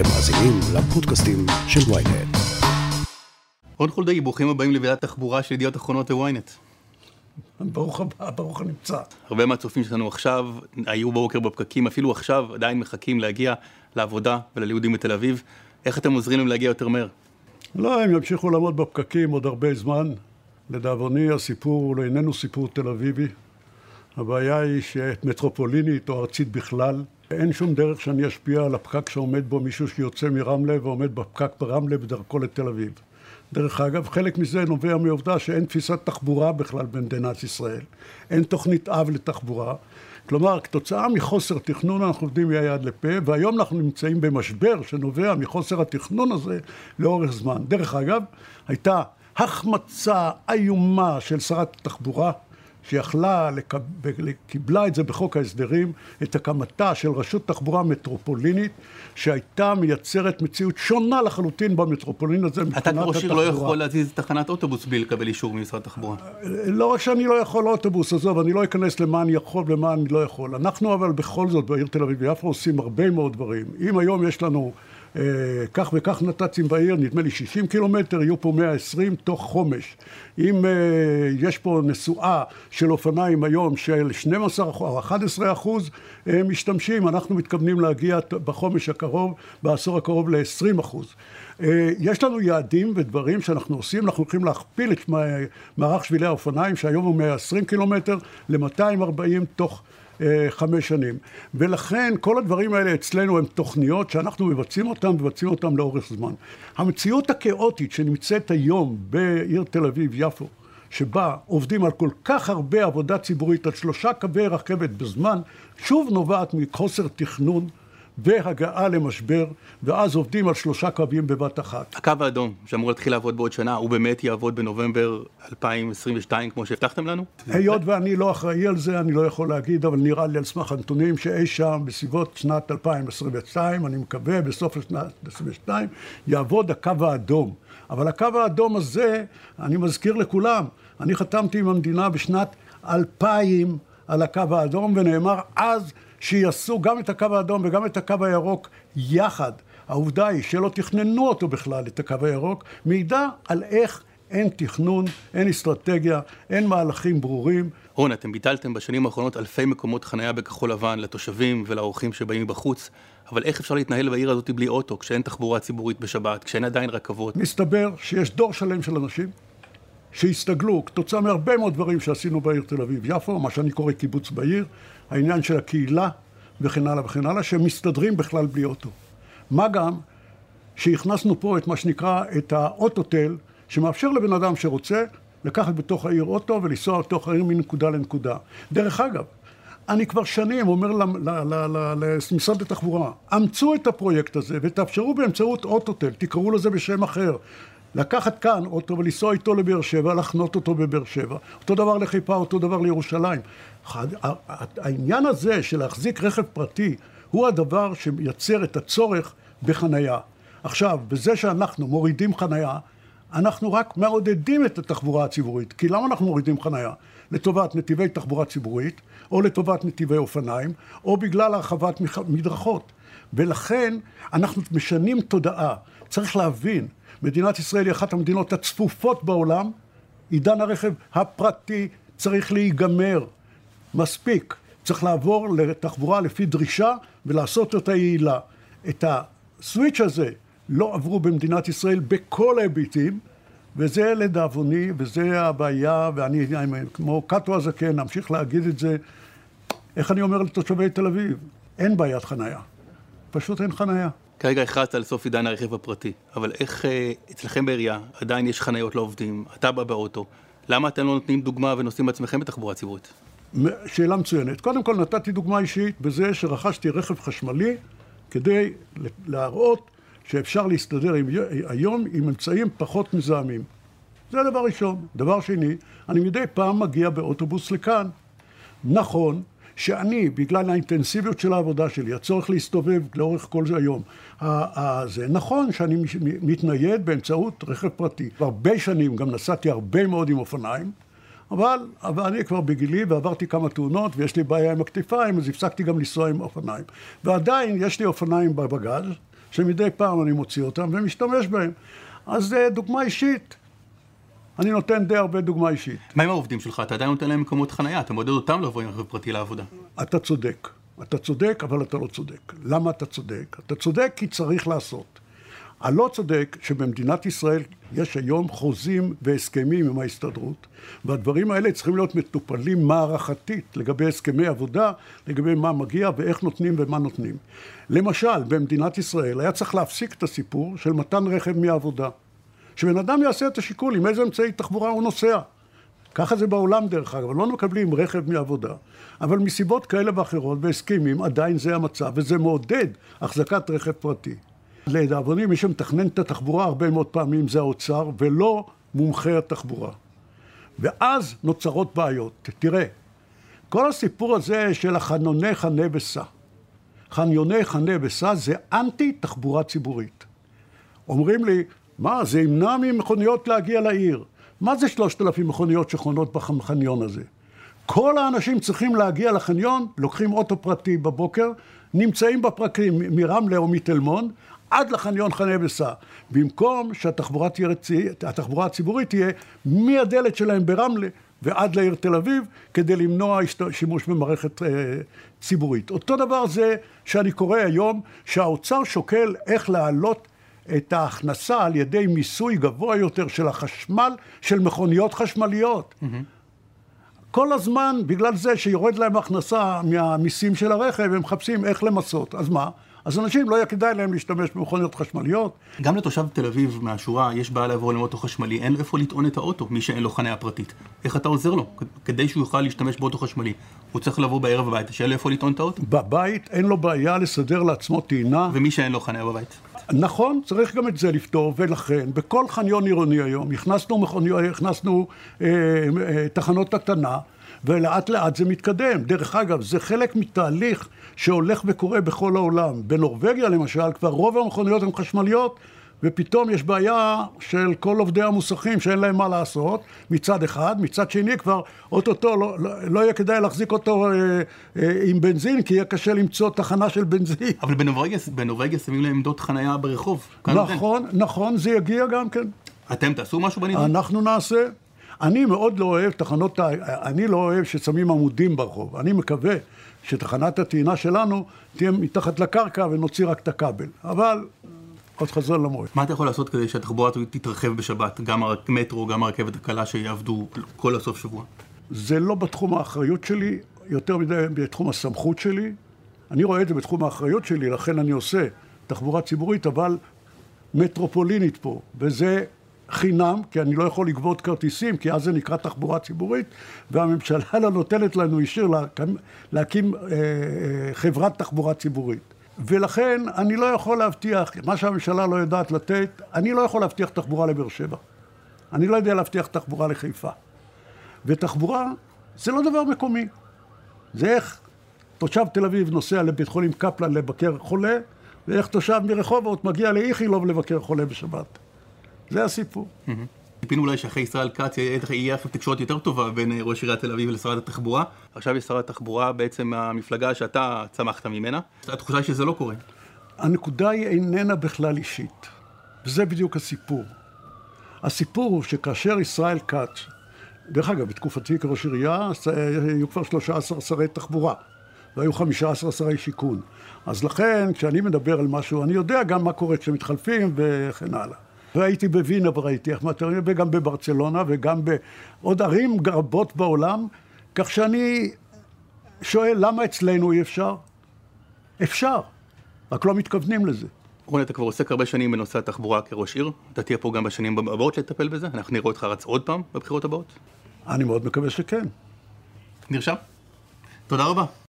אתם מאזינים לפודקאסטים של ויינט. רון חולדאי, ברוכים הבאים לוועדת תחבורה של ידיעות אחרונות וויינט. ברוך הבא, ברוך הנמצא. הרבה מהצופים שלנו עכשיו היו בבוקר בפקקים, אפילו עכשיו עדיין מחכים להגיע לעבודה וללימודים בתל אביב. איך אתם עוזרים להם להגיע יותר מהר? לא, הם ימשיכו לעמוד בפקקים עוד הרבה זמן. לדאבוני, הסיפור הוא איננו סיפור תל אביבי. הבעיה היא שמטרופולינית או ארצית בכלל, אין שום דרך שאני אשפיע על הפקק שעומד בו מישהו שיוצא מרמלה ועומד בפקק ברמלה בדרכו לתל אביב. דרך אגב, חלק מזה נובע מעובדה שאין תפיסת תחבורה בכלל במדינת ישראל. אין תוכנית אב לתחבורה. כלומר, כתוצאה מחוסר תכנון אנחנו עובדים מיד לפה, והיום אנחנו נמצאים במשבר שנובע מחוסר התכנון הזה לאורך זמן. דרך אגב, הייתה החמצה איומה של שרת התחבורה, שיכלה, קיבלה את זה בחוק ההסדרים, את הקמתה של רשות תחבורה מטרופולינית, שהייתה מייצרת מציאות שונה לחלוטין במטרופולין הזה מבחינת אתה התחבורה. כראש עיר לא יכול להזיז תחנת אוטובוס בלי לקבל אישור ממשרד התחבורה. לא רק שאני לא יכול אוטובוס, עזוב, אני לא אכנס למה אני יכול ומה אני לא יכול. אנחנו אבל בכל זאת בעיר תל אביב ויפו עושים הרבה מאוד דברים. אם היום יש לנו אה, כך וכך נת"צים בעיר, נדמה לי 60 קילומטר, יהיו פה 120 תוך חומש. אם אה, יש פה נסועה של אופניים היום של 12 או 11 אחוז אה, משתמשים, אנחנו מתכוונים להגיע בחומש הקרוב, בעשור הקרוב ל-20 אחוז. אה, יש לנו יעדים ודברים שאנחנו עושים, אנחנו הולכים להכפיל את מערך שבילי האופניים שהיום הוא 120 קילומטר ל-240 תוך אה, חמש שנים. ולכן כל הדברים האלה אצלנו הם תוכניות שאנחנו מבצעים אותן, מבצעים אותן לאורך זמן. המציאות הכאוטית שנמצאת היום בעיר תל אביב-יפו, שבה עובדים על כל כך הרבה עבודה ציבורית, על שלושה קווי רכבת בזמן, שוב נובעת מחוסר תכנון והגעה למשבר, ואז עובדים על שלושה קווים בבת אחת. הקו האדום, שאמור להתחיל לעבוד בעוד שנה, הוא באמת יעבוד בנובמבר 2022 כמו שהבטחתם לנו? היות ואני לא אחראי על זה, אני לא יכול להגיד, אבל נראה לי על סמך הנתונים שאי שם בסביבות שנת 2022, אני מקווה בסוף שנת 2022, יעבוד הקו האדום. אבל הקו האדום הזה, אני מזכיר לכולם, אני חתמתי עם המדינה בשנת 2000 על הקו האדום, ונאמר אז שיעשו גם את הקו האדום וגם את הקו הירוק יחד. העובדה היא שלא תכננו אותו בכלל, את הקו הירוק, מעידה על איך אין תכנון, אין אסטרטגיה, אין מהלכים ברורים. רון, אתם ביטלתם בשנים האחרונות אלפי מקומות חניה בכחול לבן לתושבים ולאורחים שבאים מבחוץ, אבל איך אפשר להתנהל בעיר הזאת בלי אוטו, כשאין תחבורה ציבורית בשבת, כשאין עדיין רכבות? מסתבר שיש דור שלם של אנשים שהסתגלו כתוצאה מהרבה מאוד דברים שעשינו בעיר תל אביב-יפו, מה שאני קורא קיבוץ בעיר, העניין של הקהילה וכן הלאה וכן הלאה, שמסתדרים בכלל בלי אוטו. מה גם שהכנסנו פה את מה שנקרא את האוטוטל, שמאפשר לבן אדם שרוצה לקחת בתוך העיר אוטו ולנסוע בתוך העיר מנקודה לנקודה. דרך אגב, אני כבר שנים אומר למשרד התחבורה, אמצו את הפרויקט הזה ותאפשרו באמצעות אוטוטל, תקראו לזה בשם אחר. לקחת כאן אוטו ולנסוע איתו לבאר שבע, לחנות אותו בבאר שבע. אותו דבר לחיפה, אותו דבר לירושלים. העניין הזה של להחזיק רכב פרטי הוא הדבר שמייצר את הצורך בחנייה. עכשיו, בזה שאנחנו מורידים חנייה, אנחנו רק מעודדים את התחבורה הציבורית. כי למה אנחנו מורידים חנייה? לטובת נתיבי תחבורה ציבורית, או לטובת נתיבי אופניים, או בגלל הרחבת מדרכות. ולכן אנחנו משנים תודעה. צריך להבין, מדינת ישראל היא אחת המדינות הצפופות בעולם, עידן הרכב הפרטי צריך להיגמר. מספיק. צריך לעבור לתחבורה לפי דרישה ולעשות אותה יעילה. את הסוויץ' הזה לא עברו במדינת ישראל בכל ההיבטים, וזה לדאבוני, וזה הבעיה, ואני כמו קאטו הזקן, אמשיך להגיד את זה. איך אני אומר לתושבי תל אביב? אין בעיית חנייה. פשוט אין חנייה. כרגע הכרזת על סוף עידן הרכב הפרטי, אבל איך אה, אצלכם בעירייה עדיין יש חניות לעובדים, אתה בא באוטו, למה אתם לא נותנים דוגמה ונוסעים בעצמכם בתחבורה ציבורית? שאלה מצוינת. קודם כל נתתי דוגמה אישית בזה שרכשתי רכב חשמלי כדי להראות שאפשר להסתדר עם, היום עם אמצעים פחות מזהמים. זה הדבר ראשון. דבר שני, אני מדי פעם מגיע באוטובוס לכאן. נכון שאני, בגלל האינטנסיביות של העבודה שלי, הצורך להסתובב לאורך כל היום, זה נכון שאני מתנייד באמצעות רכב פרטי. הרבה שנים גם נסעתי הרבה מאוד עם אופניים, אבל, אבל אני כבר בגילי ועברתי כמה תאונות ויש לי בעיה עם הכתפיים, אז הפסקתי גם לנסוע עם אופניים. ועדיין יש לי אופניים בבגז, שמדי פעם אני מוציא אותם ומשתמש בהם. אז זה דוגמה אישית. אני נותן די הרבה דוגמה אישית. מה עם העובדים שלך? אתה עדיין נותן להם מקומות חנייה, אתה מעודד אותם לבוא עם רכב פרטי לעבודה. אתה צודק. אתה צודק, אבל אתה לא צודק. למה אתה צודק? אתה צודק כי צריך לעשות. הלא צודק שבמדינת ישראל יש היום חוזים והסכמים עם ההסתדרות, והדברים האלה צריכים להיות מטופלים מערכתית לגבי הסכמי עבודה, לגבי מה מגיע ואיך נותנים ומה נותנים. למשל, במדינת ישראל היה צריך להפסיק את הסיפור של מתן רכב מהעבודה. שבן אדם יעשה את השיקול עם איזה אמצעי תחבורה הוא נוסע. ככה זה בעולם דרך אגב, לא מקבלים רכב מעבודה, אבל מסיבות כאלה ואחרות בהסכמים עדיין זה המצב, וזה מעודד החזקת רכב פרטי. לדאבוני, מי שמתכנן את התחבורה הרבה מאוד פעמים זה האוצר, ולא מומחי התחבורה. ואז נוצרות בעיות. תראה, כל הסיפור הזה של החניוני חנה וסע, חניוני חנה וסע זה אנטי תחבורה ציבורית. אומרים לי, מה, זה ימנע ממכוניות להגיע לעיר. מה זה שלושת אלפים מכוניות שחונות בחניון הזה? כל האנשים צריכים להגיע לחניון, לוקחים אוטו פרטי בבוקר, נמצאים בפרקים מרמלה או מתל מונד, עד לחניון חנה וסע. במקום שהתחבורה התחבורה הציבורית תהיה מהדלת שלהם ברמלה ועד לעיר תל אביב, כדי למנוע שימוש במערכת אה, ציבורית. אותו דבר זה שאני קורא היום שהאוצר שוקל איך להעלות את ההכנסה על ידי מיסוי גבוה יותר של החשמל, של מכוניות חשמליות. Mm-hmm. כל הזמן, בגלל זה שיורד להם הכנסה מהמיסים של הרכב, הם מחפשים איך למסות. אז מה? אז אנשים לא יהיה כדאי להם להשתמש במכוניות חשמליות. גם לתושב תל אביב מהשורה יש בעיה לעבור לאוטו חשמלי, אין לו איפה לטעון את האוטו, מי שאין לו חניה פרטית. איך אתה עוזר לו? כדי שהוא יוכל להשתמש באוטו חשמלי, הוא צריך לבוא בערב הביתה, שיהיה לו איפה לטעון את האוטו. בבית אין לו בעיה לסדר לעצמו טעינה. ומי שאין לו חניה בבית? נכון, צריך גם את זה לפתור, ולכן בכל חניון עירוני היום הכנסנו, מכוניות, הכנסנו אה, אה, תחנות הקטנה. ולאט לאט זה מתקדם. דרך אגב, זה חלק מתהליך שהולך וקורה בכל העולם. בנורבגיה למשל, כבר רוב המכוניות הן חשמליות, ופתאום יש בעיה של כל עובדי המוסכים שאין להם מה לעשות, מצד אחד, מצד שני כבר אוטוטו לא, לא, לא יהיה כדאי להחזיק אותו אה, אה, עם בנזין, כי יהיה קשה למצוא תחנה של בנזין. אבל בנורבגיה, בנורבגיה שמים להם עמדות חנייה ברחוב. נכון, נכון, זה יגיע גם כן. אתם תעשו משהו בנידון? אנחנו נעשה. אני מאוד לא אוהב תחנות, אני לא אוהב ששמים עמודים ברחוב. אני מקווה שתחנת הטעינה שלנו תהיה מתחת לקרקע ונוציא רק את הכבל. אבל עוד חזר למועד. מה אתה יכול לעשות כדי שהתחבורה תתרחב בשבת? גם המטרו, גם הרכבת הקלה שיעבדו כל הסוף שבוע? זה לא בתחום האחריות שלי, יותר מדי בתחום הסמכות שלי. אני רואה את זה בתחום האחריות שלי, לכן אני עושה תחבורה ציבורית, אבל מטרופולינית פה, וזה חינם, כי אני לא יכול לגבות כרטיסים, כי אז זה נקרא תחבורה ציבורית, והממשלה לא נותנת לנו אישור להקים, להקים אה, אה, חברת תחבורה ציבורית. ולכן אני לא יכול להבטיח, מה שהממשלה לא יודעת לתת, אני לא יכול להבטיח תחבורה לבאר שבע. אני לא יודע להבטיח תחבורה לחיפה. ותחבורה זה לא דבר מקומי. זה איך תושב תל אביב נוסע לבית חולים קפלן לבקר חולה, ואיך תושב מרחובות מגיע לאיכילוב לבקר חולה בשבת. זה הסיפור. ציפינו אולי שאחרי ישראל כץ יהיה עכשיו תקשורת יותר טובה בין ראש עיריית תל אביב לשרת התחבורה. עכשיו יש שרת התחבורה בעצם המפלגה שאתה צמחת ממנה. התחושה היא שזה לא קורה. הנקודה היא איננה בכלל אישית. וזה בדיוק הסיפור. הסיפור הוא שכאשר ישראל כץ, דרך אגב, בתקופתי כראש עירייה, היו כבר 13 שרי תחבורה, והיו 15 שרי שיכון. אז לכן, כשאני מדבר על משהו, אני יודע גם מה קורה כשמתחלפים וכן הלאה. והייתי בווינה וראיתי איך מטרים, וגם בברצלונה, וגם בעוד ערים רבות בעולם, כך שאני שואל, למה אצלנו אי אפשר? אפשר, רק לא מתכוונים לזה. רוני, אתה כבר עוסק הרבה שנים בנושא התחבורה כראש עיר, אתה תהיה פה גם בשנים הבאות לטפל בזה? אנחנו נראה אותך רץ עוד פעם בבחירות הבאות? אני מאוד מקווה שכן. נרשם. תודה רבה.